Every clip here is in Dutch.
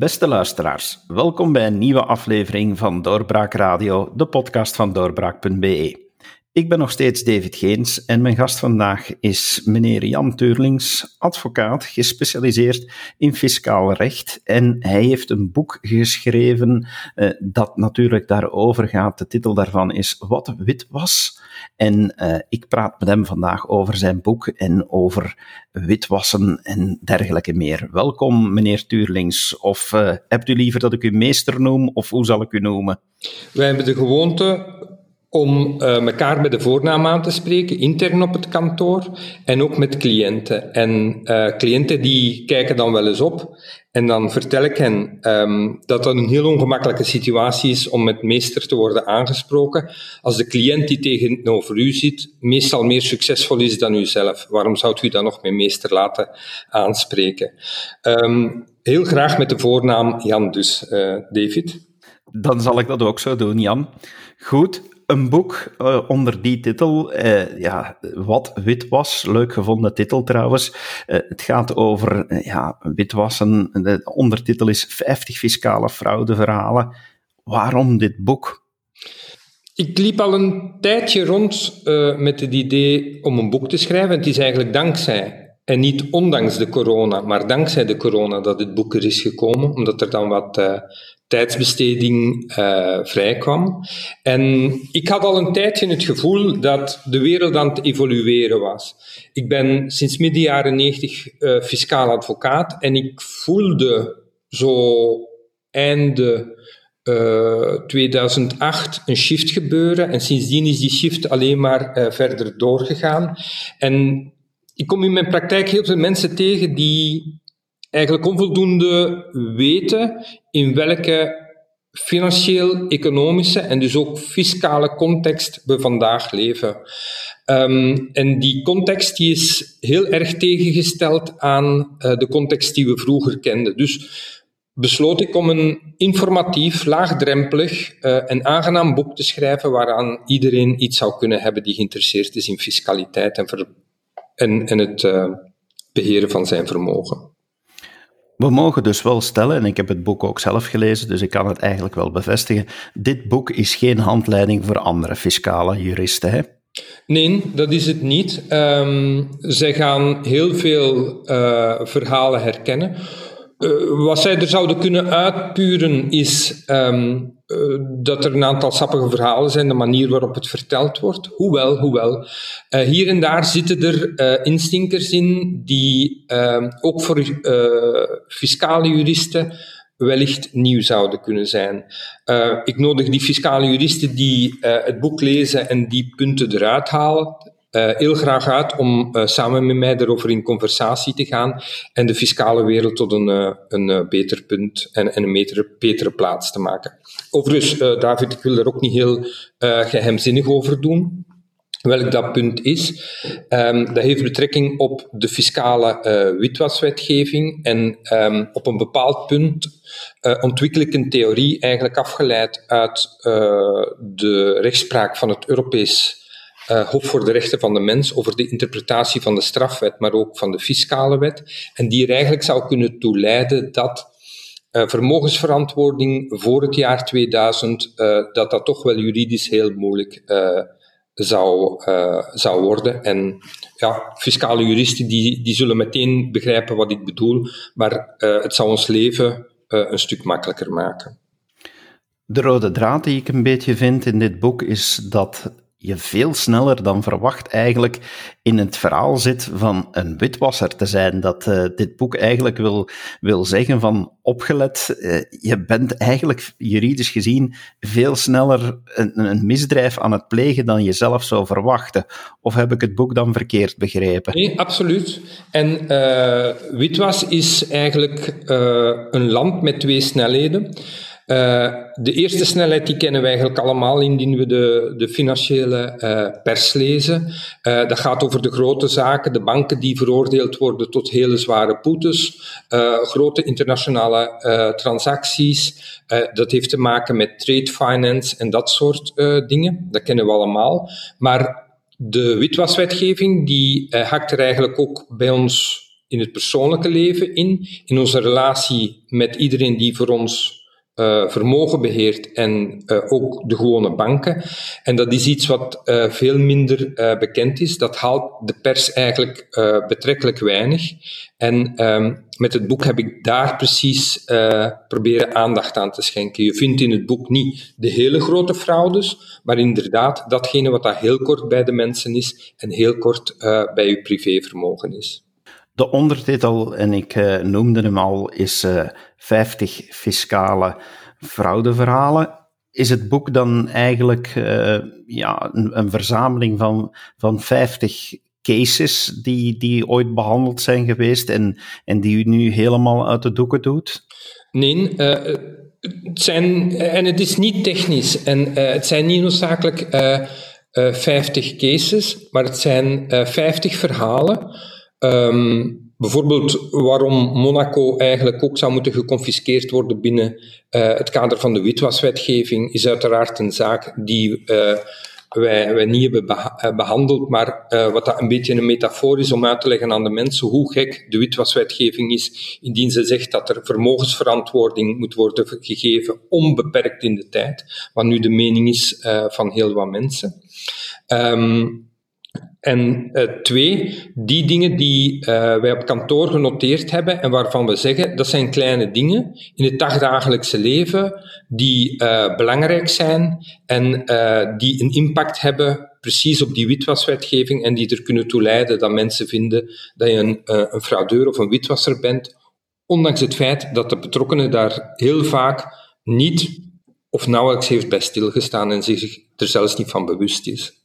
Beste luisteraars, welkom bij een nieuwe aflevering van Doorbraak Radio, de podcast van doorbraak.be. Ik ben nog steeds David Geens en mijn gast vandaag is meneer Jan Teurlings, advocaat, gespecialiseerd in fiscaal recht. En hij heeft een boek geschreven eh, dat natuurlijk daarover gaat. De titel daarvan is Wat wit was. En uh, ik praat met hem vandaag over zijn boek en over witwassen en dergelijke meer. Welkom, meneer Tuurlings. Of uh, hebt u liever dat ik u meester noem, of hoe zal ik u noemen? Wij hebben de gewoonte om uh, elkaar bij de voornaam aan te spreken, intern op het kantoor en ook met cliënten. En uh, cliënten die kijken dan wel eens op en dan vertel ik hen um, dat dat een heel ongemakkelijke situatie is om met meester te worden aangesproken. Als de cliënt die tegenover u zit meestal meer succesvol is dan u zelf, waarom zou u dan nog met meester laten aanspreken? Um, heel graag met de voornaam Jan dus, uh, David. Dan zal ik dat ook zo doen, Jan. Goed, een boek uh, onder die titel, uh, ja, wat wit was, leuk gevonden titel trouwens. Uh, het gaat over ja, witwassen. De ondertitel is 50 fiscale fraudeverhalen. Waarom dit boek? Ik liep al een tijdje rond met het idee om een boek te schrijven. Het is eigenlijk dankzij, en niet ondanks de corona, maar dankzij de corona dat dit boek er is gekomen, omdat er dan wat tijdsbesteding uh, vrij kwam. En ik had al een tijdje het gevoel dat de wereld aan het evolueren was. Ik ben sinds midden jaren negentig uh, fiscaal advocaat en ik voelde zo einde uh, eh, 2008 een shift gebeuren. En sindsdien is die shift alleen maar verder doorgegaan. En ik kom in mijn praktijk heel veel mensen tegen die eigenlijk onvoldoende weten in welke financieel, economische en dus ook fiscale context we vandaag leven. Um, en die context die is heel erg tegengesteld aan uh, de context die we vroeger kenden. Dus besloot ik om een informatief, laagdrempelig uh, en aangenaam boek te schrijven waaraan iedereen iets zou kunnen hebben die geïnteresseerd is in fiscaliteit en, het uh, beheren van zijn vermogen. We mogen dus wel stellen, en ik heb het boek ook zelf gelezen, dus ik kan het eigenlijk wel bevestigen. Dit boek is geen handleiding voor andere fiscale juristen, hè? Nee, dat is het niet. Um, zij gaan heel veel uh, verhalen herkennen. Uh, wat zij er zouden kunnen uitpuren is um, uh, dat er een aantal sappige verhalen zijn, de manier waarop het verteld wordt. Hoewel, hoewel. Uh, hier en daar zitten er instinkers in die ehm, ook voor fiscale juristen wellicht nieuw zouden kunnen zijn. ik nodig die fiscale juristen die het boek lezen en die punten eruit halen uh, heel graag uit om uh, samen met mij erover in conversatie te gaan en de fiscale wereld tot een, uh, een beter punt en, en een betere, betere plaats te maken. Overigens, David, ik wil er ook niet heel geheimzinnig over doen. Welk dat punt is, um, dat heeft betrekking op de fiscale witwaswetgeving en um, op een bepaald punt ontwikkel ik een theorie eigenlijk afgeleid uit de rechtspraak van het Europees uh, Hof voor de Rechten van de Mens over de interpretatie van de strafwet, maar ook van de fiscale wet. En die er eigenlijk zou kunnen toeleiden dat uh, vermogensverantwoording voor het jaar 2000, uh, eh, dat dat toch wel juridisch heel moeilijk zou, zou worden. En ja, fiscale juristen die, die zullen meteen begrijpen wat ik bedoel, maar het zou ons leven een stuk makkelijker maken. De rode draad die ik een beetje vind in dit boek is dat je veel sneller dan verwacht eigenlijk in het verhaal zit van een witwasser te zijn. Dat uh, dit boek eigenlijk wil, wil zeggen van opgelet, uh, je bent eigenlijk juridisch gezien veel sneller een, een, misdrijf aan het plegen dan je zelf zou verwachten. Of heb ik het boek dan verkeerd begrepen? Nee, absoluut. En uh, witwas is eigenlijk een land met twee snelheden. Uh, de eerste snelheid die kennen we eigenlijk allemaal indien we de, de financiële uh, pers lezen. Uh, dat gaat over de grote zaken, de banken die veroordeeld worden tot hele zware boetes, grote internationale transacties. dat heeft te maken met trade finance en dat soort dingen. Dat kennen we allemaal. Maar de witwaswetgeving die hakt er eigenlijk ook bij ons in het persoonlijke leven in, in onze relatie met iedereen die voor ons uh, vermogen beheert en uh, ook de gewone banken. En dat is iets wat uh, veel minder bekend is. Dat haalt de pers eigenlijk betrekkelijk weinig. En um, met het boek heb ik daar precies proberen aandacht aan te schenken. Je vindt in het boek niet de hele grote fraudes, maar inderdaad datgene wat dat heel kort bij de mensen is en heel kort bij je privévermogen is. De ondertitel, en ik uh, noemde hem al, is uh, 50 fiscale fraudeverhalen. Is het boek dan eigenlijk uh, ja, een, een, verzameling van, van 50 cases die, die ooit behandeld zijn geweest en, en die u nu helemaal uit de doeken doet? Nee, het zijn, en het is niet technisch en het zijn niet noodzakelijk 50 cases, maar het zijn 50 verhalen. Um, Bijvoorbeeld waarom Monaco eigenlijk ook zou moeten geconfiskeerd worden binnen uh, het kader van de witwaswetgeving, is uiteraard een zaak die uh, wij, niet hebben eh, behandeld, maar wat dat een beetje een metafoor is om uit te leggen aan de mensen hoe gek de witwaswetgeving is, indien ze zegt dat er vermogensverantwoording moet worden gegeven onbeperkt in de tijd, wat nu de mening is van heel wat mensen. Um, en uh, twee, die dingen die uh, wij op kantoor genoteerd hebben en waarvan we zeggen dat zijn kleine dingen in het dagdagelijkse leven die uh, belangrijk zijn en die een impact hebben precies op die witwaswetgeving en die er kunnen toe leiden dat mensen vinden dat je een, een fraudeur of een witwasser bent, ondanks het feit dat de betrokkenen daar heel vaak niet of nauwelijks heeft bij stilgestaan en zich er zelfs niet van bewust is.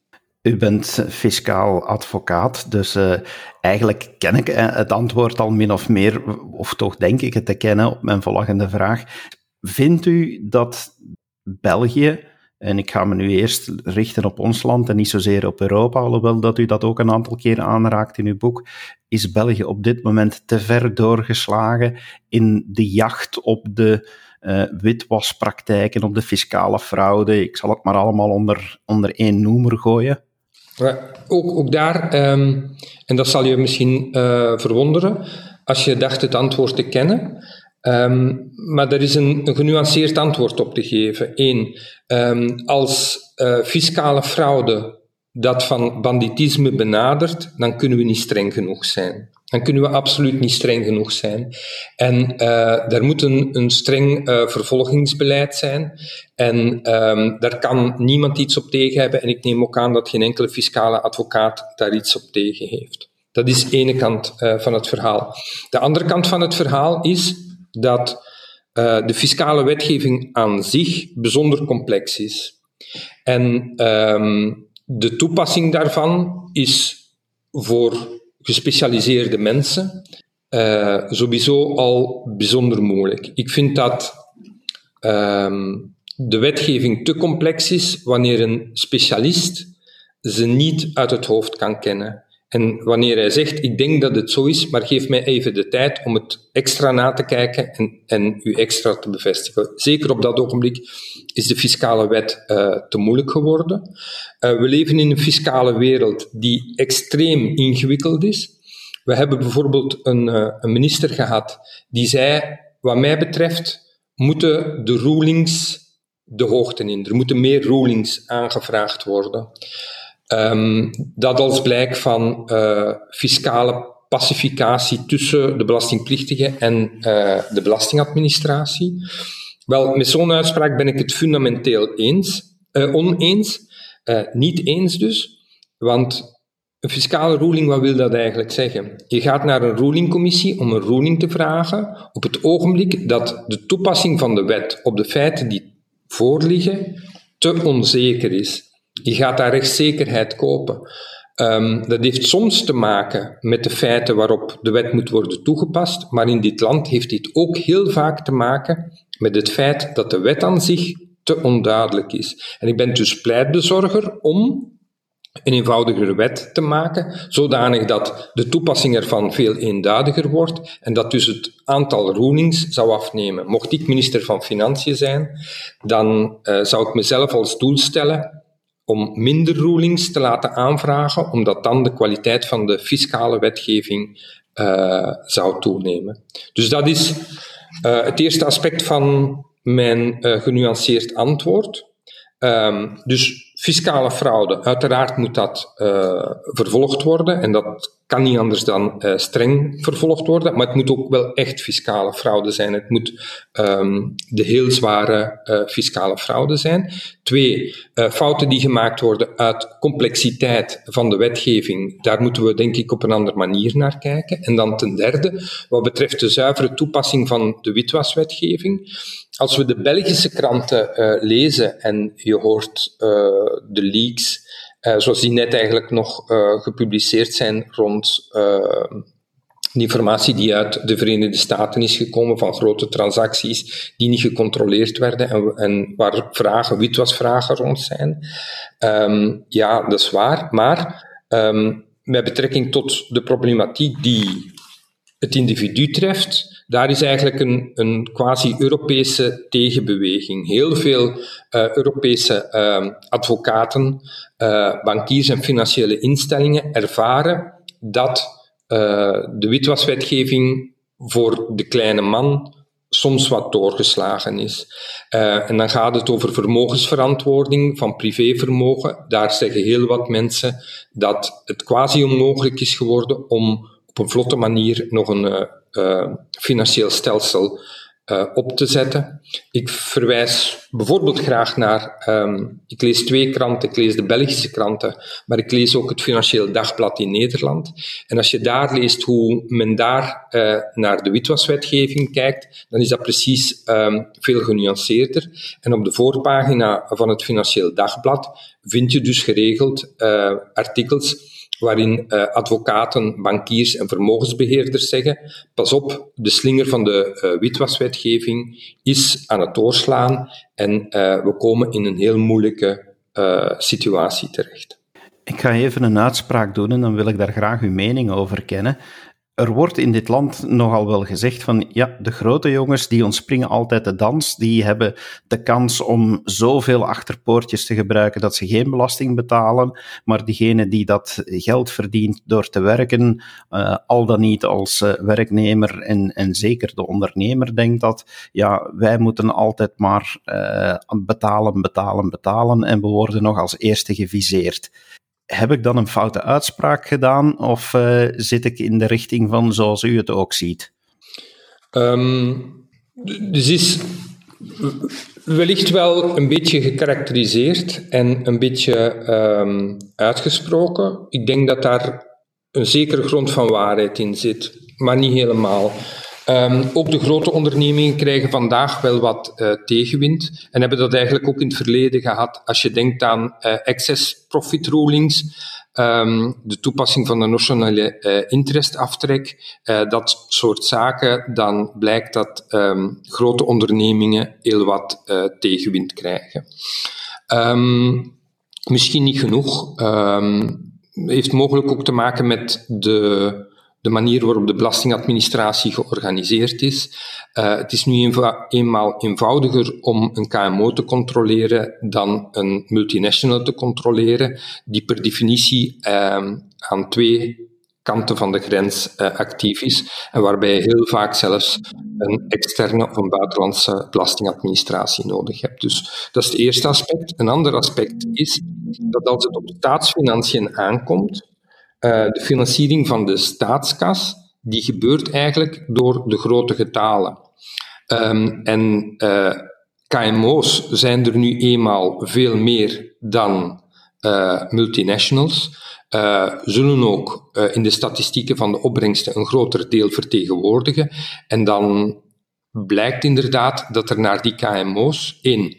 U bent fiscaal advocaat, dus uh, eigenlijk ken ik uh, het antwoord al min of meer, of toch denk ik het te kennen op mijn volgende vraag. Vindt u dat België, en ik ga me nu eerst richten op ons land en niet zozeer op Europa, alhoewel dat u dat ook een aantal keer aanraakt in uw boek, is België op dit moment te ver doorgeslagen in de jacht op de uh, witwaspraktijken, op de fiscale fraude. Ik zal het maar allemaal onder, onder één noemer gooien. Ook, ook daar, um, en dat zal je misschien uh, verwonderen, als je dacht het antwoord te kennen. Um, maar er is een, genuanceerd antwoord op te geven. Eén, um, als uh, fiscale fraude dat van banditisme benadert, dan kunnen we niet streng genoeg zijn dan kunnen we absoluut niet streng genoeg zijn. En uh, er moet een, een streng uh, vervolgingsbeleid zijn. En um, daar kan niemand iets op tegen hebben. En ik neem ook aan dat geen enkele fiscale advocaat daar iets op tegen heeft. Dat is de ene kant uh, van het verhaal. De andere kant van het verhaal is dat de fiscale wetgeving aan zich bijzonder complex is. En um, de toepassing daarvan is voor gespecialiseerde mensen uh, sowieso al bijzonder moeilijk. Ik vind dat um, de wetgeving te complex is wanneer een specialist ze niet uit het hoofd kan kennen. En wanneer hij zegt, ik denk dat het zo is, maar geef mij even de tijd om het extra na te kijken en, en u extra te bevestigen. Zeker op dat ogenblik is de fiscale wet uh, te moeilijk geworden. Uh, we leven in een fiscale wereld die extreem ingewikkeld is. We hebben bijvoorbeeld een, uh, een minister gehad die zei, wat mij betreft moeten de rulings de hoogte in. Er moeten meer rulings aangevraagd worden. Um, dat als blijk van uh, fiscale pacificatie tussen de belastingplichtigen en uh, de belastingadministratie. Wel, met zo'n uitspraak ben ik het fundamenteel eens, uh, oneens. niet eens dus, want een fiscale ruling, wat wil dat eigenlijk zeggen? Je gaat naar een rulingcommissie om een ruling te vragen op het ogenblik dat de toepassing van de wet op de feiten die voorliggen te onzeker is. Je gaat daar rechtszekerheid kopen. Um, dat heeft soms te maken met de feiten waarop de wet moet worden toegepast, maar in dit land heeft dit ook heel vaak te maken met het feit dat de wet aan zich te onduidelijk is. En ik ben dus pleitbezorger om een eenvoudigere wet te maken, zodanig dat de toepassing ervan veel eenduidiger wordt en dat dus het aantal rulings zou afnemen. Mocht ik minister van Financiën zijn, dan uh, zou ik mezelf als doel stellen om minder rulings te laten aanvragen, omdat dan de kwaliteit van de fiscale wetgeving zou toenemen. Dus dat is het eerste aspect van mijn genuanceerd antwoord. Ehm, dus fiscale fraude, uiteraard moet dat vervolgd worden en dat kan niet anders dan uh, streng vervolgd worden, maar het moet ook wel echt fiscale fraude zijn. Het moet um, de heel zware uh, fiscale fraude zijn. Twee, fouten die gemaakt worden uit complexiteit van de wetgeving, daar moeten we denk ik op een andere manier naar kijken. En dan ten derde, wat betreft de zuivere toepassing van de witwaswetgeving. Als we de Belgische kranten lezen en je hoort de leaks uh, zoals die net eigenlijk nog gepubliceerd zijn rond de informatie die uit de Verenigde Staten is gekomen van grote transacties die niet gecontroleerd werden en, en waar vragen, witwasvragen rond zijn. Um, ja, dat is waar, maar um, met betrekking tot de problematiek die het individu treft, daar is eigenlijk een, een quasi-Europese tegenbeweging. Heel veel uh, Europese uh, advocaten, uh, bankiers en financiële instellingen ervaren dat de witwaswetgeving voor de kleine man soms wat doorgeslagen is. En dan gaat het over vermogensverantwoording van privévermogen. Daar zeggen heel wat mensen dat het quasi onmogelijk is geworden om op een vlotte manier nog een uh, financieel stelsel uh, op te zetten. Ik verwijs bijvoorbeeld graag naar, um, ik lees twee kranten, ik lees de Belgische kranten, maar ik lees ook het Financieel Dagblad in Nederland. En als je daar leest hoe men daar uh, naar de witwaswetgeving kijkt, dan is dat precies um, veel genuanceerder. En op de voorpagina van het Financieel Dagblad vind je dus geregeld artikels waarin uh, advocaten, bankiers en vermogensbeheerders zeggen: pas op, de slinger van de uh, witwaswetgeving is aan het doorslaan en uh, we komen in een heel moeilijke situatie terecht. Ik ga even een uitspraak doen en dan wil ik daar graag uw mening over kennen. Er wordt in dit land nogal wel gezegd van ja, de grote jongens die ontspringen altijd de dans, die hebben de kans om zoveel achterpoortjes te gebruiken dat ze geen belasting betalen, maar diegene die dat geld verdient door te werken, uh, al dan niet als uh, werknemer en, en zeker de ondernemer denkt dat ja, wij moeten altijd maar uh, betalen, betalen, betalen en we worden nog als eerste geviseerd heb ik dan een foute uitspraak gedaan of uh, zit ik in de richting van zoals u het ook ziet? Um, dus is wellicht wel een beetje gekarakteriseerd en een beetje um, uitgesproken. Ik denk dat daar een zekere grond van waarheid in zit, maar niet helemaal. Um, ook de grote ondernemingen krijgen vandaag wel wat uh, tegenwind en hebben dat eigenlijk ook in het verleden gehad. Als je denkt aan uh, excess profit rulings, um, de toepassing van de nationale uh, interestaftrek, dat soort zaken, dan blijkt dat um, grote ondernemingen heel wat tegenwind krijgen. misschien niet genoeg. heeft mogelijk ook te maken met de de manier waarop de belastingadministratie georganiseerd is. Uh, het is nu eenmaal eenvoudiger om een KMO te controleren dan een multinational te controleren, die per definitie uh, aan twee kanten van de grens uh, actief is en waarbij je heel vaak zelfs een externe of een buitenlandse belastingadministratie nodig hebt. Dus dat is het eerste aspect. Een ander aspect is dat als het op staatsfinanciën aankomt, uh, de financiering van de staatskas, die gebeurt eigenlijk door de grote getalen. Um, en uh, KMO's zijn er nu eenmaal veel meer dan uh, multinationals. zullen ook in de statistieken van de opbrengsten een groter deel vertegenwoordigen. En dan blijkt inderdaad dat er naar die KMO's één,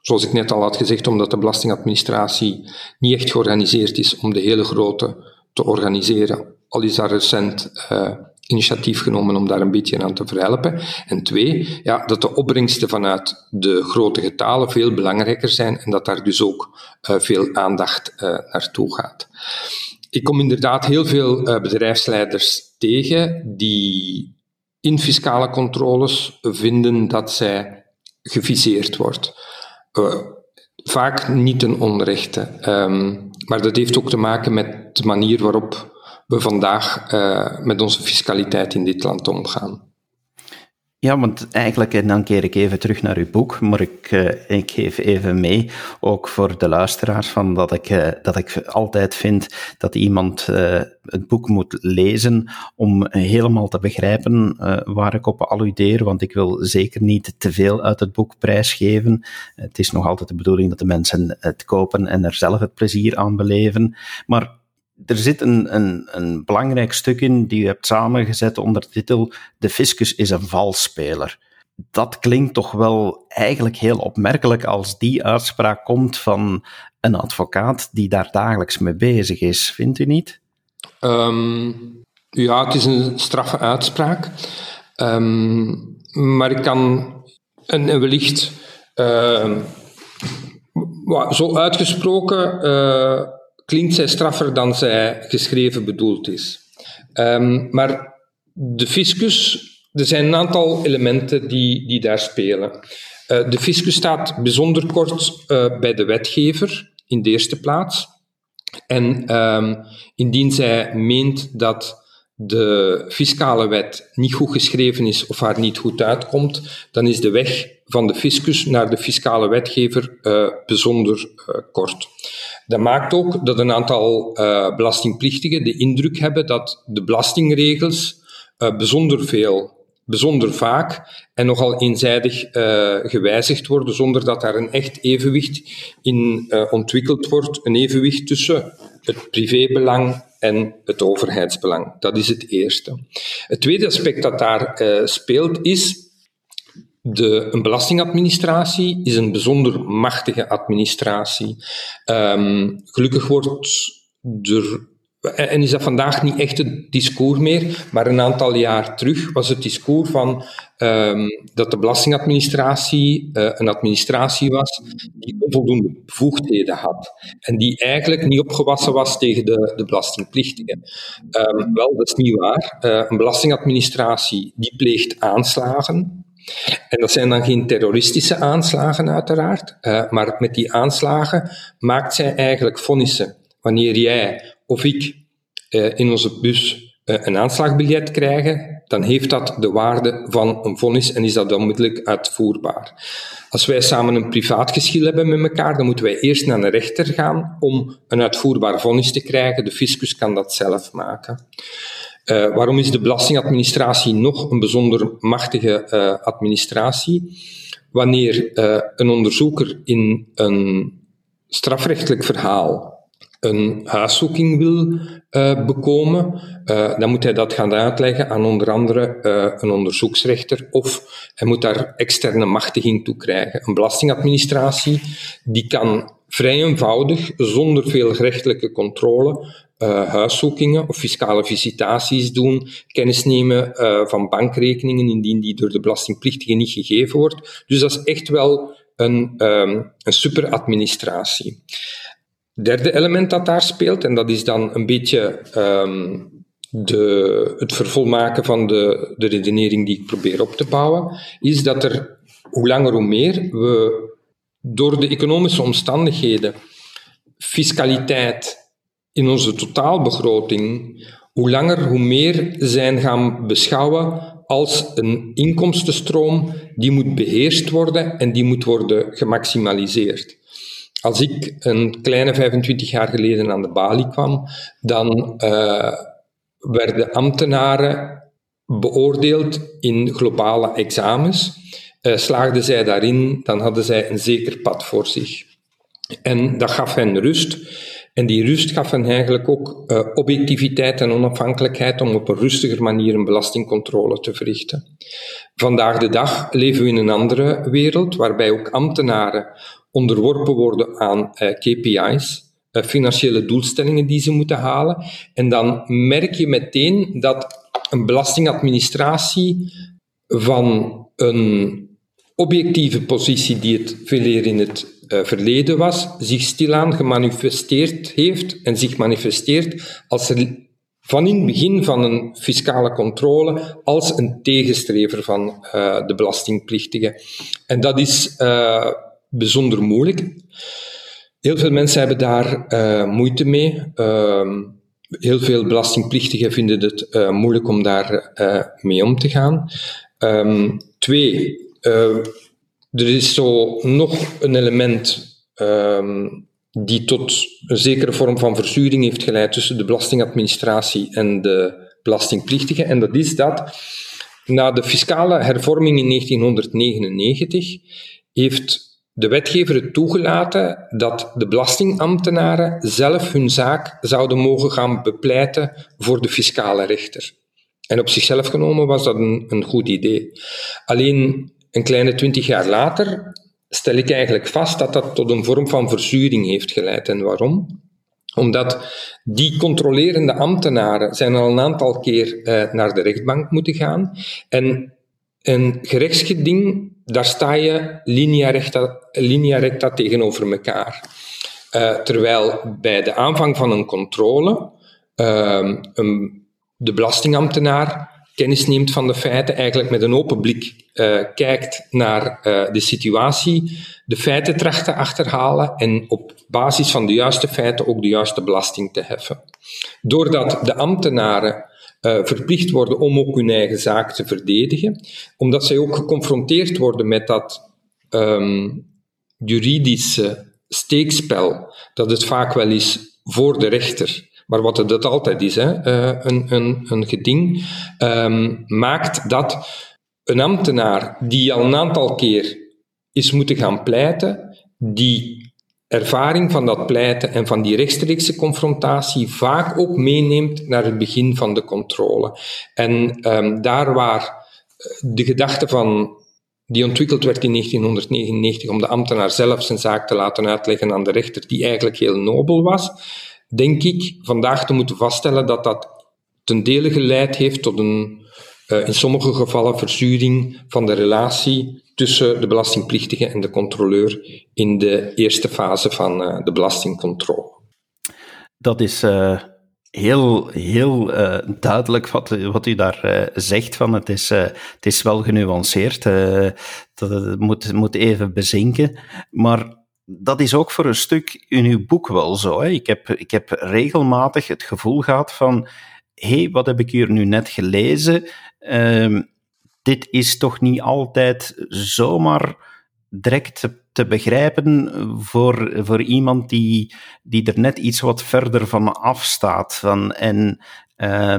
zoals ik net al had gezegd, omdat de belastingadministratie niet echt georganiseerd is om de hele grote te organiseren. Al is daar recent uh, initiatief genomen om daar een beetje aan te verhelpen. En twee, ja, dat de opbrengsten vanuit de grote getalen veel belangrijker zijn en dat daar dus ook uh, veel aandacht uh, naartoe gaat. Ik kom inderdaad heel veel bedrijfsleiders tegen die in fiscale controles vinden dat zij geviseerd wordt. Vaak niet ten onrechte. Um, maar dat heeft ook te maken met de manier waarop we vandaag met onze fiscaliteit in dit land omgaan. Ja, want eigenlijk, en dan keer ik even terug naar uw boek, maar ik, uh, ik geef even mee, ook voor de luisteraars, van dat, ik, uh, dat ik altijd vind dat iemand het boek moet lezen om helemaal te begrijpen waar ik op alludeer, want ik wil zeker niet te veel uit het boek prijsgeven. Het is nog altijd de bedoeling dat de mensen het kopen en er zelf het plezier aan beleven. Maar er zit een, een, een belangrijk stuk in die u hebt samengezet onder de titel De fiscus is een valspeler. Dat klinkt toch wel eigenlijk heel opmerkelijk als die uitspraak komt van een advocaat die daar dagelijks mee bezig is, vindt u niet? Um, ja, het is een straffe uitspraak. Um, maar ik kan, en, wellicht, uh, zo uitgesproken, uh, klinkt zij straffer dan zij geschreven bedoeld is. Um, maar de fiscus, er zijn een aantal elementen die, die daar spelen. Uh, de fiscus staat bijzonder kort uh, bij de wetgever in de eerste plaats. En um, indien zij meent dat de fiscale wet niet goed geschreven is of haar niet goed uitkomt, dan is de weg van de fiscus naar de fiscale wetgever uh, bijzonder kort. Dat maakt ook dat een aantal uh, belastingplichtigen de indruk hebben dat de belastingregels bijzonder veel, bijzonder vaak en nogal eenzijdig gewijzigd worden, zonder dat daar een echt evenwicht in ontwikkeld wordt. Een evenwicht tussen het privébelang en het overheidsbelang. Dat is het eerste. Het tweede aspect dat daar speelt is de, een belastingadministratie is een bijzonder machtige administratie. Um, gelukkig wordt er en is dat vandaag niet echt het discours meer, maar een aantal jaar terug was het discours van um, dat de belastingadministratie uh, een administratie was die onvoldoende bevoegdheden had en die eigenlijk niet opgewassen was tegen de, de belastingplichtigen. Um, wel, dat is niet waar. Uh, een belastingadministratie die pleegt aanslagen, en dat zijn dan geen terroristische aanslagen, uiteraard, maar met die aanslagen maakt zij eigenlijk vonnissen. Wanneer jij of ik uh, in onze bus uh, een aanslagbiljet krijgen, dan heeft dat de waarde van een vonnis en is dat onmiddellijk uitvoerbaar. Als wij samen een privaat geschil hebben met elkaar, dan moeten wij eerst naar een rechter gaan om een uitvoerbaar vonnis te krijgen. De fiscus kan dat zelf maken. Uh, waarom is de belastingadministratie nog een bijzonder machtige administratie? Wanneer een onderzoeker in een strafrechtelijk verhaal een huiszoeking wil bekomen, dan moet hij dat gaan uitleggen aan onder andere een onderzoeksrechter of hij moet daar externe machtiging toe krijgen. Een belastingadministratie die kan vrij eenvoudig, zonder veel gerechtelijke controle, uh, huiszoekingen of fiscale visitaties doen, kennis nemen uh, van bankrekeningen indien die door de belastingplichtige niet gegeven wordt. Dus dat is echt wel een, um, een superadministratie. Derde element dat daar speelt, en dat is dan een beetje um, de, het vervolmaken van de, de redenering die ik probeer op te bouwen, is dat er hoe langer hoe meer we door de economische omstandigheden fiscaliteit in onze totaalbegroting hoe langer hoe meer zijn gaan beschouwen als een inkomstenstroom die moet beheerst worden en die moet worden gemaximaliseerd. Als ik een kleine 25 jaar geleden aan de balie kwam, dan uh, werden ambtenaren beoordeeld in globale examens. Uh, slaagden zij daarin, dan hadden zij een zeker pad voor zich. En dat gaf hen rust. En die rust gaf hen eigenlijk ook uh, objectiviteit en onafhankelijkheid om op een rustiger manier een belastingcontrole te verrichten. Vandaag de dag leven we in een andere wereld, waarbij ook ambtenaren onderworpen worden aan uh, KPI's, uh, financiële doelstellingen die ze moeten halen. En dan merk je meteen dat een belastingadministratie van een objectieve positie die het veel eer in het uh, verleden was, zich stilaan gemanifesteerd heeft en zich manifesteert als er van in het begin van een fiscale controle als een tegenstrever van de belastingplichtigen. En dat is bijzonder moeilijk. Heel veel mensen hebben daar moeite mee. Ehm, heel veel belastingplichtigen vinden het uh, moeilijk om daar uh, mee om te gaan. Um, twee, er is zo nog een element um, die tot een zekere vorm van verzuring heeft geleid tussen de belastingadministratie en de belastingplichtigen. En dat is dat na de fiscale hervorming in 1999 heeft de wetgever het toegelaten dat de belastingambtenaren zelf hun zaak zouden mogen gaan bepleiten voor de fiscale rechter. En op zichzelf genomen was dat een, een goed idee. Alleen een kleine twintig jaar later stel ik eigenlijk vast dat dat tot een vorm van verzuring heeft geleid. En waarom? Omdat die controlerende ambtenaren zijn al een aantal keer uh, naar de rechtbank moeten gaan. En een gerechtsgeding, daar sta je linea recta, linea recta tegenover elkaar. Uh, terwijl bij de aanvang van een controle uh, een, de belastingambtenaar kennis neemt van de feiten, eigenlijk met een open blik uh, kijkt naar uh, de situatie, de feiten tracht te achterhalen en op basis van de juiste feiten ook de juiste belasting te heffen. Doordat de ambtenaren uh, verplicht worden om ook hun eigen zaak te verdedigen, omdat zij ook geconfronteerd worden met dat um, juridische steekspel, dat het vaak wel is voor de rechter, maar wat het altijd is, hè, uh, een, een, een geding, um, maakt dat een ambtenaar die al een aantal keer is moeten gaan pleiten, die ervaring van dat pleiten en van die rechtstreekse confrontatie vaak ook meeneemt naar het begin van de controle. En um, daar waar eh, de gedachte van die ontwikkeld werd in 1999 om de ambtenaar zelf zijn zaak te laten uitleggen aan de rechter, die eigenlijk heel nobel was, denk ik vandaag te moeten vaststellen dat dat ten dele geleid heeft tot een uh, in sommige gevallen verzuring van de relatie tussen de belastingplichtige en de controleur in de eerste fase van uh, de belastingcontrole. Dat is uh, heel, heel duidelijk wat, wat u daar zegt. Van het, is, het is wel genuanceerd. dat moet, moet even bezinken. Maar dat is ook voor een stuk in uw boek wel zo. Hè? Ik, heb, ik heb regelmatig het gevoel gehad van hey, wat heb ik hier nu net gelezen? Uh, dit is toch niet altijd zomaar direct te, begrijpen voor, voor iemand die, die er net iets wat verder van afstaat. Van, en uh,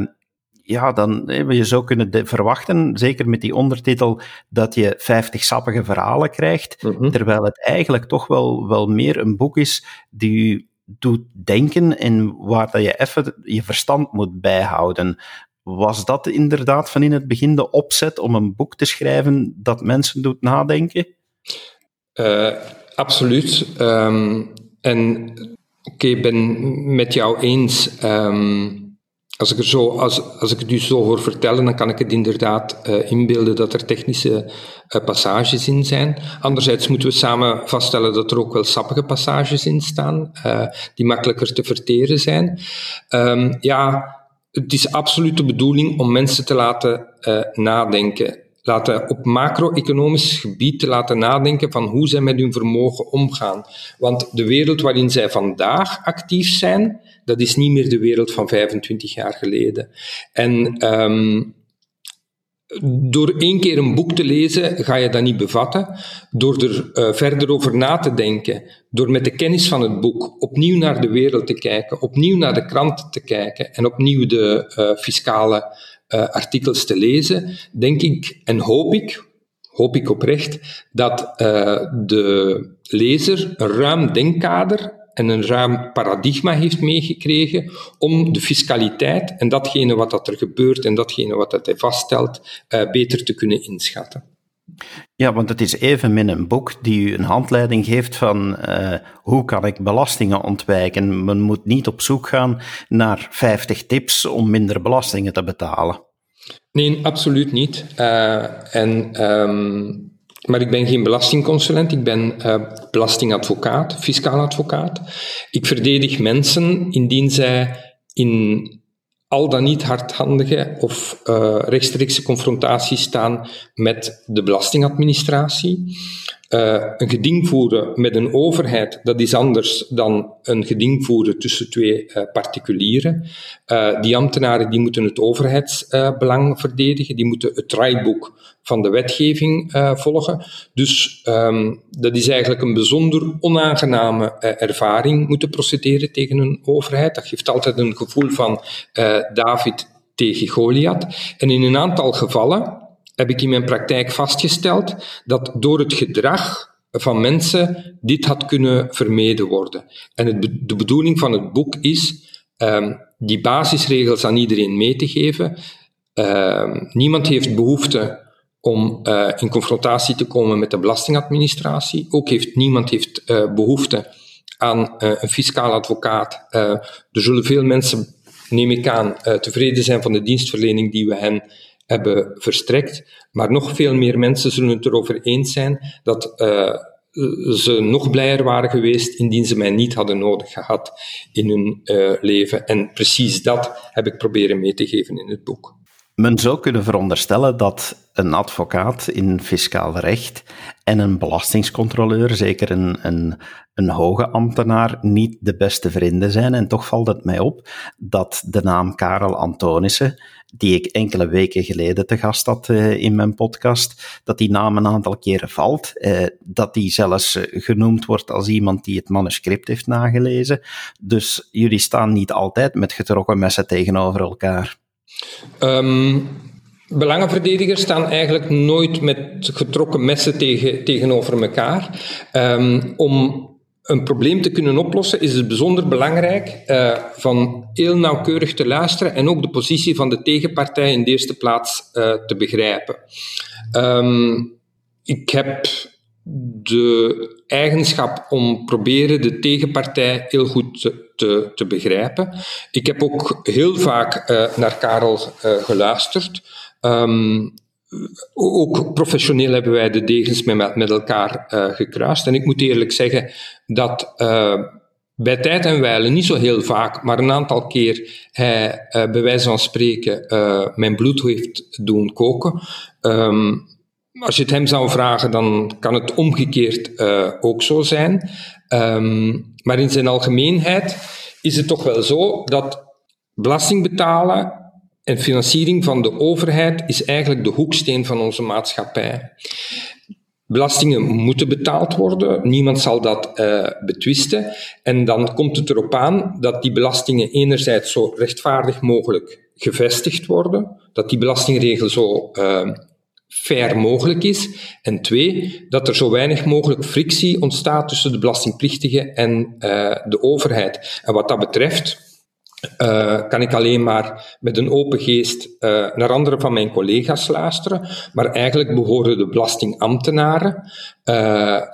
ja, dan je zou kunnen verwachten, zeker met die ondertitel, dat je 50 sappige verhalen krijgt, mm-hmm. terwijl het eigenlijk toch wel, wel meer een boek is die je doet denken en waar dat je even je verstand moet bijhouden. Was dat inderdaad van in het begin de opzet om een boek te schrijven dat mensen doet nadenken? Uh, absoluut. Um, en oké, okay, ik ben met jou eens. Um, als ik, er zo, als, als ik het u zo hoor vertellen, dan kan ik het inderdaad uh, inbeelden dat er technische uh, passages in zijn. Anderzijds moeten we samen vaststellen dat er ook wel sappige passages in staan, uh, die makkelijker te verteren zijn. Um, ja, het is absoluut de bedoeling om mensen te laten nadenken. Laten op macro-economisch gebied te laten nadenken van hoe zij met hun vermogen omgaan. Want de wereld waarin zij vandaag actief zijn, dat is niet meer de wereld van 25 jaar geleden. En um, door één keer een boek te lezen ga je dat niet bevatten. Door er uh, verder over na te denken, door met de kennis van het boek opnieuw naar de wereld te kijken, opnieuw naar de krant te kijken en opnieuw de uh, fiscale artikels te lezen, denk ik en hoop ik, hoop ik oprecht, dat de lezer een ruim denkkader en een ruim paradigma heeft meegekregen om de fiscaliteit en datgene wat dat er gebeurt en datgene wat dat hij vaststelt, uh, beter te kunnen inschatten. Ja, want het is even min een boek die u een handleiding geeft van uh, hoe kan ik belastingen ontwijken. Men moet niet op zoek gaan naar 50 tips om minder belastingen te betalen. Nee, absoluut niet. Uh, en um, maar ik ben geen belastingconsulent, ik ben uh, belastingadvocaat, fiscaal advocaat. Ik verdedig mensen indien zij in al dan niet hardhandige of uh, rechtstreekse confrontatie staan met de belastingadministratie. Uh, een geding voeren met een overheid, dat is anders dan een geding voeren tussen twee uh, particulieren. Uh, die ambtenaren die moeten het overheidsbelang verdedigen, die moeten het draaiboek van de wetgeving volgen. Dus um, dat is eigenlijk een bijzonder onaangename ervaring moeten procederen tegen een overheid. Dat geeft altijd een gevoel van David tegen Goliath. En in een aantal gevallen heb ik in mijn praktijk vastgesteld dat door het gedrag van mensen dit had kunnen vermeden worden. En het, de bedoeling van het boek is um, die basisregels aan iedereen mee te geven. Uh, niemand heeft behoefte om uh, in confrontatie te komen met de belastingadministratie. Ook heeft niemand heeft uh, behoefte aan een fiscaal advocaat. er zullen veel mensen, neem ik aan, tevreden zijn van de dienstverlening die we hen hebben verstrekt. Maar nog veel meer mensen zullen het erover eens zijn dat uh, ze nog blijer waren geweest indien ze mij niet hadden nodig gehad in hun uh, leven. En precies dat heb ik proberen mee te geven in het boek. Men zou kunnen veronderstellen dat een advocaat in fiscaal recht en een belastingscontroleur, zeker een, een, een hoge ambtenaar, niet de beste vrienden zijn. En toch valt het mij op dat de naam Karel Antonissen, die ik enkele weken geleden te gast had uh, in mijn podcast, dat die naam een aantal keren valt, uh, dat die zelfs uh, genoemd wordt als iemand die het manuscript heeft nagelezen. Dus jullie staan niet altijd met getrokken messen tegenover elkaar. Um, belangenverdedigers staan eigenlijk nooit met getrokken messen tegen, tegenover elkaar. Um, om een probleem te kunnen oplossen is het bijzonder belangrijk uh, van heel nauwkeurig te luisteren en ook de positie van de tegenpartij in de eerste plaats uh, te begrijpen. Um, ik heb de eigenschap om proberen de tegenpartij heel goed te, te, begrijpen. Ik heb ook heel vaak uh, naar Karel geluisterd. Um, ook professioneel hebben wij de degens met, met elkaar uh, gekruist. En ik moet eerlijk zeggen dat bij tijd en wijle, niet zo heel vaak, maar een aantal keer hij bij wijze van spreken mijn bloed heeft doen koken. Um, als je het hem zou vragen, dan kan het omgekeerd ook zo zijn. Um, maar in zijn algemeenheid is het toch wel zo dat belasting betalen en financiering van de overheid is eigenlijk de hoeksteen van onze maatschappij. Belastingen moeten betaald worden, niemand zal dat uh, betwisten. En dan komt het erop aan dat die belastingen enerzijds zo rechtvaardig mogelijk gevestigd worden, dat die belastingregel zo uh, fair mogelijk is. En twee, dat er zo weinig mogelijk frictie ontstaat tussen de belastingplichtige en uh, de overheid. En wat dat betreft uh, kan ik alleen maar met een open geest uh, naar andere van mijn collega's luisteren. Maar eigenlijk behoren de belastingambtenaren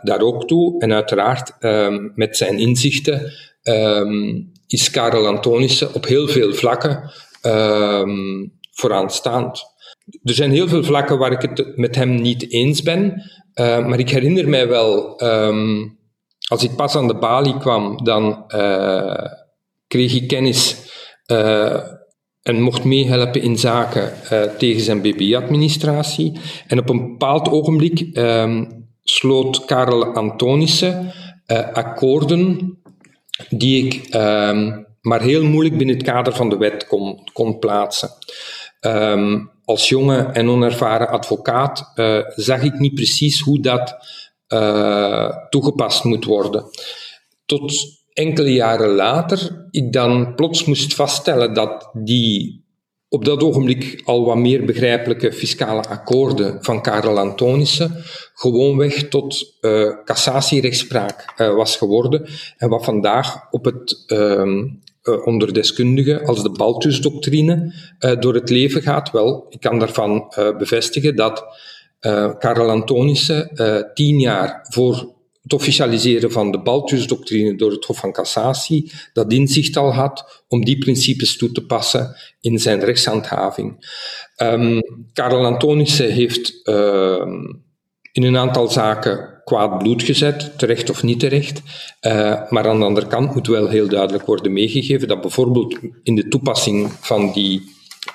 daar ook toe. En uiteraard met zijn inzichten um, is Karel Antonissen op heel veel vlakken um, vooraanstaand. Er zijn heel veel vlakken waar ik het met hem niet eens ben. Maar ik herinner mij wel, als ik pas aan de balie kwam, dan kreeg ik kennis uh, en mocht meehelpen in zaken tegen zijn BB-administratie. En op een bepaald ogenblik um, sloot Karel Antonissen akkoorden die ik um, maar heel moeilijk binnen het kader van de wet kon, kon plaatsen. Um, als jonge en onervaren advocaat zag ik niet precies hoe dat toegepast moet worden. Tot enkele jaren later ik dan plots moest vaststellen dat die op dat ogenblik al wat meer begrijpelijke fiscale akkoorden van Karel Antonissen gewoonweg tot uh, cassatierechtspraak uh, was geworden en wat vandaag op het uh, onder deskundigen als de Balthus-doctrine uh, door het leven gaat. Wel, ik kan daarvan bevestigen dat Karel Antonissen tien jaar voor het officialiseren van de Balthus-doctrine door het Hof van Cassatie dat inzicht al had om die principes toe te passen in zijn rechtshandhaving. Um, Karel Antonissen heeft ehm, in een aantal zaken kwaad bloed gezet, terecht of niet terecht. Uh, maar aan de andere kant moet wel heel duidelijk worden meegegeven dat bijvoorbeeld in de toepassing van die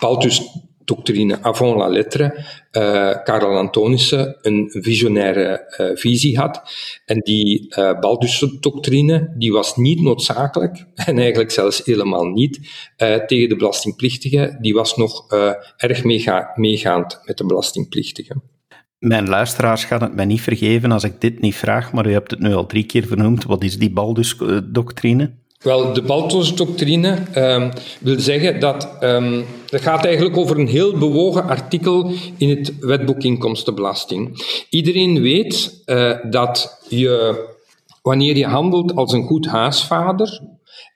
Baltus doctrine avant la lettre uh, Karel Antonissen een visionaire uh, visie had. En die uh, Baldus-doctrine die was niet noodzakelijk, en eigenlijk zelfs helemaal niet, tegen de belastingplichtigen. Die was nog erg meega meegaand met de belastingplichtigen. Mijn luisteraars gaan het mij niet vergeven als ik dit niet vraag, maar u hebt het nu al drie keer vernoemd. Wat is die Baldus-doctrine? Wel, de Baltos-doctrine um, wil zeggen dat um, het gaat eigenlijk over een heel bewogen artikel in het wetboek inkomstenbelasting. Iedereen weet uh, dat je, wanneer je handelt als een goed huisvader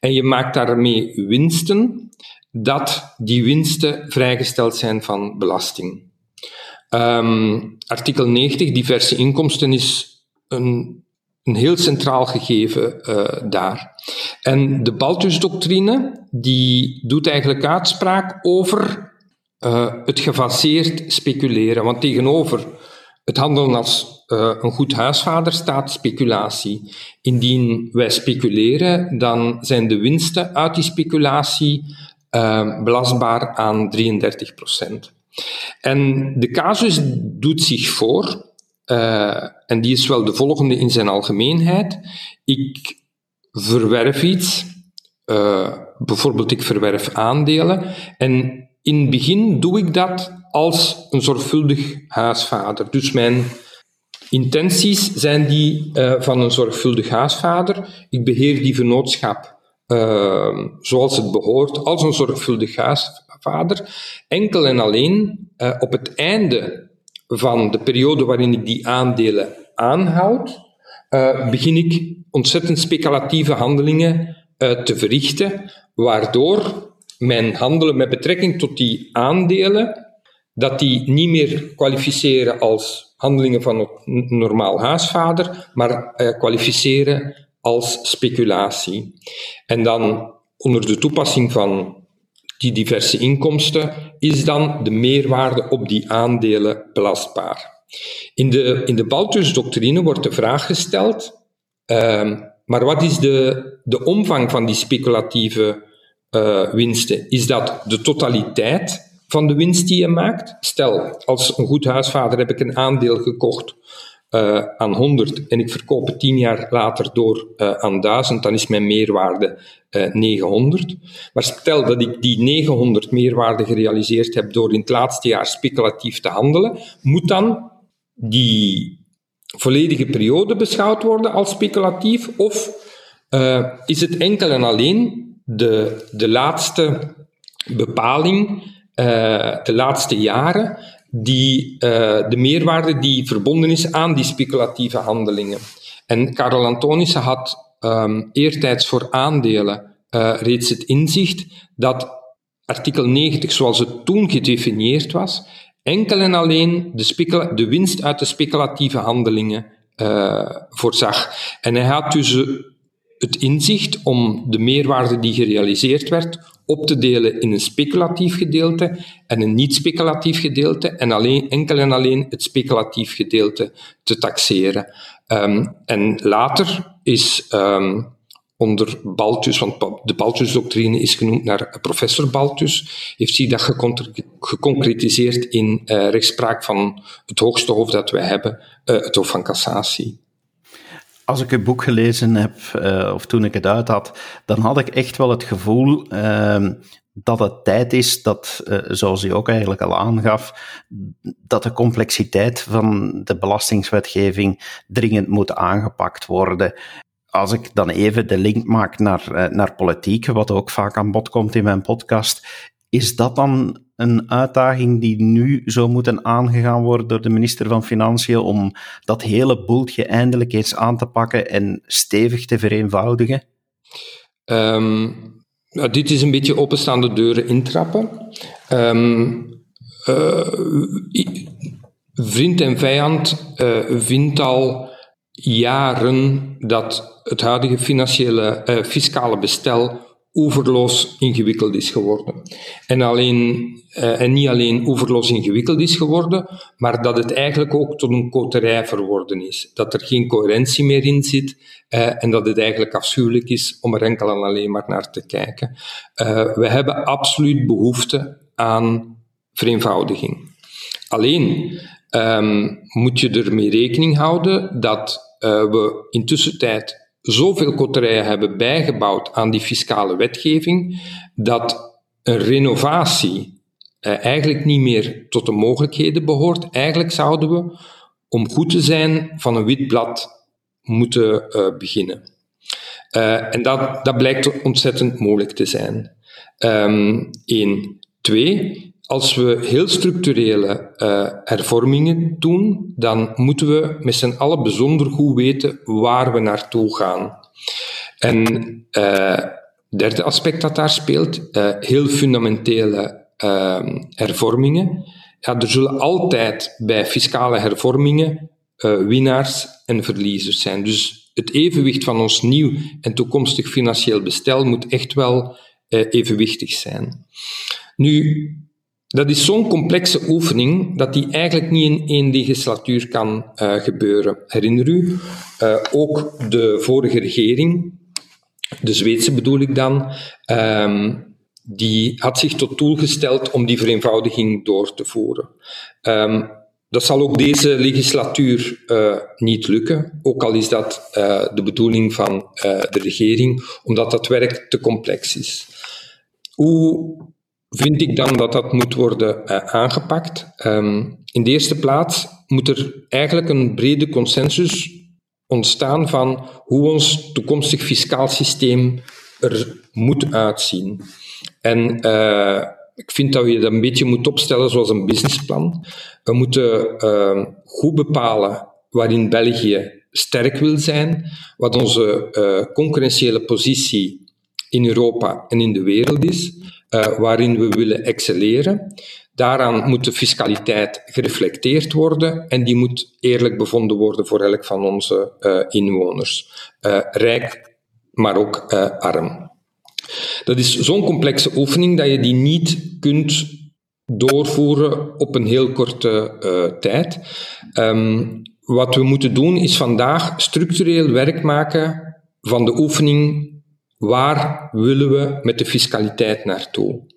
en je maakt daarmee winsten, dat die winsten vrijgesteld zijn van belasting. Um, artikel 90, diverse inkomsten, is een een heel centraal gegeven uh, daar. En de Balthus-doctrine, die doet eigenlijk uitspraak over uh, het gefaseerd speculeren. Want tegenover het handelen als uh, een goed huisvader staat speculatie. Indien wij speculeren, dan zijn de winsten uit die speculatie belastbaar aan 33% En de casus doet zich voor uh, en die is wel de volgende in zijn algemeenheid. Ik verwerf iets, uh, bijvoorbeeld ik verwerf aandelen, en in het begin doe ik dat als een zorgvuldig huisvader. Dus mijn intenties zijn die uh, van een zorgvuldig huisvader. Ik beheer die vennootschap zoals het behoort, als een zorgvuldig huisvader. Enkel en alleen op het einde van de periode waarin ik die aandelen aanhoud, uh, begin ik ontzettend speculatieve handelingen uh, te verrichten, waardoor mijn handelen met betrekking tot die aandelen, dat die niet meer kwalificeren als handelingen van een normaal huisvader, maar uh, kwalificeren als speculatie. En dan onder de toepassing van die diverse inkomsten, is dan de meerwaarde op die aandelen belastbaar. In de, in de Balthus-doctrine wordt de vraag gesteld, uh, maar wat is de, de omvang van die speculatieve uh, winsten? Is dat de totaliteit van de winst die je maakt? Stel, als een goed huisvader heb ik een aandeel gekocht uh, aan 100 en ik verkoop het 10 jaar later door uh, aan 1000, dan is mijn meerwaarde uh, 900. Maar stel dat ik die 900 meerwaarde gerealiseerd heb door in het laatste jaar speculatief te handelen, moet dan die volledige periode beschouwd worden als speculatief of is het enkel en alleen de, de laatste bepaling, de laatste jaren, die, uh, de meerwaarde die verbonden is aan die speculatieve handelingen. En Karel Antonissen had um, eertijds voor aandelen uh, reeds het inzicht dat artikel 90, zoals het toen gedefinieerd was, enkel en alleen de, de winst uit de speculatieve handelingen uh, voorzag. En hij had dus het inzicht om de meerwaarde die gerealiseerd werd op te delen in een speculatief gedeelte en een niet-speculatief gedeelte en alleen, enkel en alleen het speculatief gedeelte te taxeren. Um, en later is um, onder Baltus, want de Baltus-doctrine is genoemd naar professor Baltus, heeft zich dat geconcretiseerd in uh, rechtspraak van het hoogste hof dat wij hebben, uh, het Hof van Cassatie als ik het boek gelezen heb, uh, of toen ik het uit had, dan had ik echt wel het gevoel uh, dat het tijd is dat, uh, zoals u ook eigenlijk al aangaf, dat de complexiteit van de belastingswetgeving dringend moet aangepakt worden. Als ik dan even de link maak naar, naar politiek, wat ook vaak aan bod komt in mijn podcast, is dat dan een uitdaging die nu zou moeten aangegaan worden door de minister van Financiën om dat hele boeltje eindelijk eens aan te pakken en stevig te vereenvoudigen? Um, nou, dit is een beetje openstaande deuren intrappen. Um, uh, vriend en vijand uh, vindt al jaren dat het huidige financiële, uh, fiscale bestel oeverloos ingewikkeld is geworden. En, alleen, uh, en niet alleen oeverloos ingewikkeld is geworden, maar dat het eigenlijk ook tot een koterij verworden is. Dat er geen coherentie meer in zit uh, en dat het eigenlijk afschuwelijk is om er enkel en alleen maar naar te kijken. Uh, we hebben absoluut behoefte aan vereenvoudiging. Alleen um, moet je ermee rekening houden dat we intussen tijd zoveel kotterijen hebben bijgebouwd aan die fiscale wetgeving, dat een renovatie uh, eigenlijk niet meer tot de mogelijkheden behoort. Eigenlijk zouden we, om goed te zijn, van een wit blad moeten uh, beginnen. en dat, dat blijkt ontzettend moeilijk te zijn. Eén. Twee, als we heel structurele uh, hervormingen doen, dan moeten we met z'n allen bijzonder goed weten waar we naartoe gaan. En uh, derde aspect dat daar speelt, uh, heel fundamentele ehm, hervormingen. Ja, er zullen altijd bij fiscale hervormingen winnaars en verliezers zijn. Dus het evenwicht van ons nieuw en toekomstig financieel bestel moet echt wel evenwichtig zijn. Nu, dat is zo'n complexe oefening dat die eigenlijk niet in één legislatuur kan uh, gebeuren. Herinner u, uh, ook de vorige regering, de Zweedse bedoel ik dan, um, die had zich tot doel gesteld om die vereenvoudiging door te voeren. Um, dat zal ook deze legislatuur uh, niet lukken, ook al is dat de bedoeling van de regering, omdat dat werk te complex is. Hoe vind ik dan dat dat moet worden uh, aangepakt. Um, in de eerste plaats moet er eigenlijk een brede consensus ontstaan van hoe ons toekomstig fiscaal systeem er moet uitzien. En uh, ik vind dat je dat een beetje moet opstellen zoals een businessplan. We moeten uh, goed bepalen waarin België sterk wil zijn, wat onze uh, concurrentiële positie in Europa en in de wereld is uh, waarin we willen excelleren. Daaraan moet de fiscaliteit gereflecteerd worden en die moet eerlijk bevonden worden voor elk van onze uh, inwoners. Uh, rijk, maar ook arm. Dat is zo'n complexe oefening dat je die niet kunt doorvoeren op een heel korte tijd. Um, wat we moeten doen is vandaag structureel werk maken van de oefening Waar willen we met de fiscaliteit naartoe?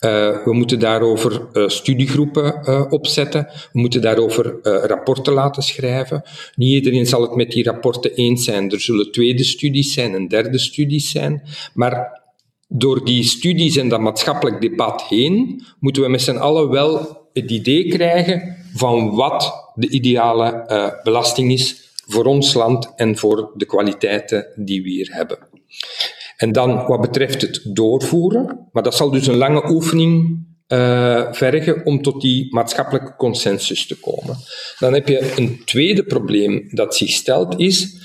Uh, we moeten daarover uh, studiegroepen uh, opzetten. We moeten daarover rapporten laten schrijven. Niet iedereen zal het met die rapporten eens zijn. Er zullen tweede studies zijn en derde studies zijn. Maar door die studies en dat maatschappelijk debat heen, moeten we met z'n allen wel het idee krijgen van wat de ideale belasting is voor ons land en voor de kwaliteiten die we hier hebben. En dan wat betreft het doorvoeren, maar dat zal dus een lange oefening uh, vergen om tot die maatschappelijke consensus te komen. Dan heb je een tweede probleem dat zich stelt, is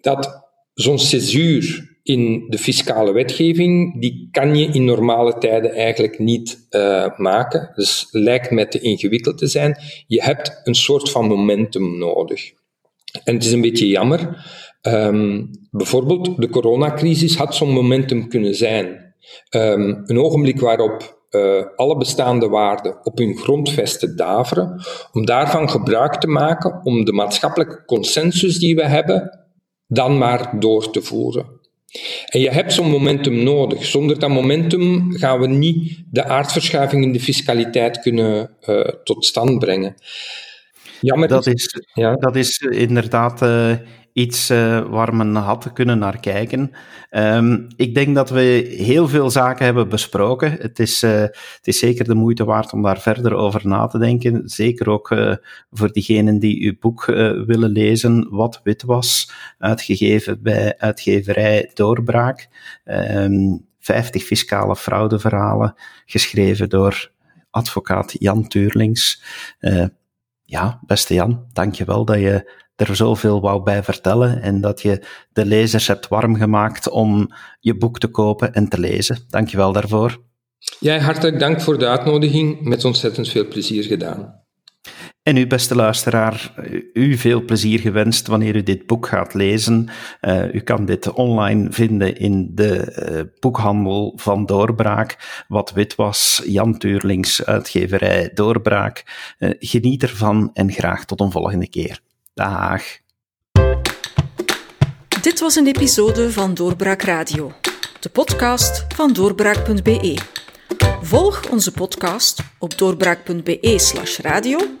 dat zo'n césuur in de fiscale wetgeving, die kan je in normale tijden eigenlijk niet uh, maken. Dus lijkt mij te ingewikkeld te zijn. Je hebt een soort van momentum nodig. En het is een beetje jammer, Um, bijvoorbeeld, de coronacrisis had zo'n momentum kunnen zijn. Um, een ogenblik waarop uh, alle bestaande waarden op hun grondvesten daveren, om daarvan gebruik te maken om de maatschappelijke consensus die we hebben, dan maar door te voeren. En je hebt zo'n momentum nodig. Zonder dat momentum gaan we niet de aardverschuiving in de fiscaliteit kunnen uh, tot stand brengen. Jammer dat is, ja. dat is inderdaad uh, iets uh, waar men had kunnen naar kijken. Um, ik denk dat we heel veel zaken hebben besproken. Het is, uh, het is zeker de moeite waard om daar verder over na te denken. Zeker ook uh, voor diegenen die uw boek willen lezen, Wat Wit Was, uitgegeven bij uitgeverij Doorbraak. Um, ehm, 50 fiscale fraudeverhalen, geschreven door advocaat Jan Tuurlings. Ja, beste Jan, dank je wel dat je er zoveel wou bij vertellen en dat je de lezers hebt warm gemaakt om je boek te kopen en te lezen. Dankjewel daarvoor. Jij hartelijk dank voor de uitnodiging. Met ontzettend veel plezier gedaan. En u, beste luisteraar, u veel plezier gewenst wanneer u dit boek gaat lezen. Uh, u kan dit online vinden in de uh, boekhandel van Doorbraak. Wat wit was, Jan Tuurlings, uitgeverij Doorbraak. Uh, geniet ervan en graag tot een volgende keer. Dag. Dit was een episode van Doorbraak Radio, de podcast van doorbraak.be. Volg onze podcast op doorbraak.be/slash radio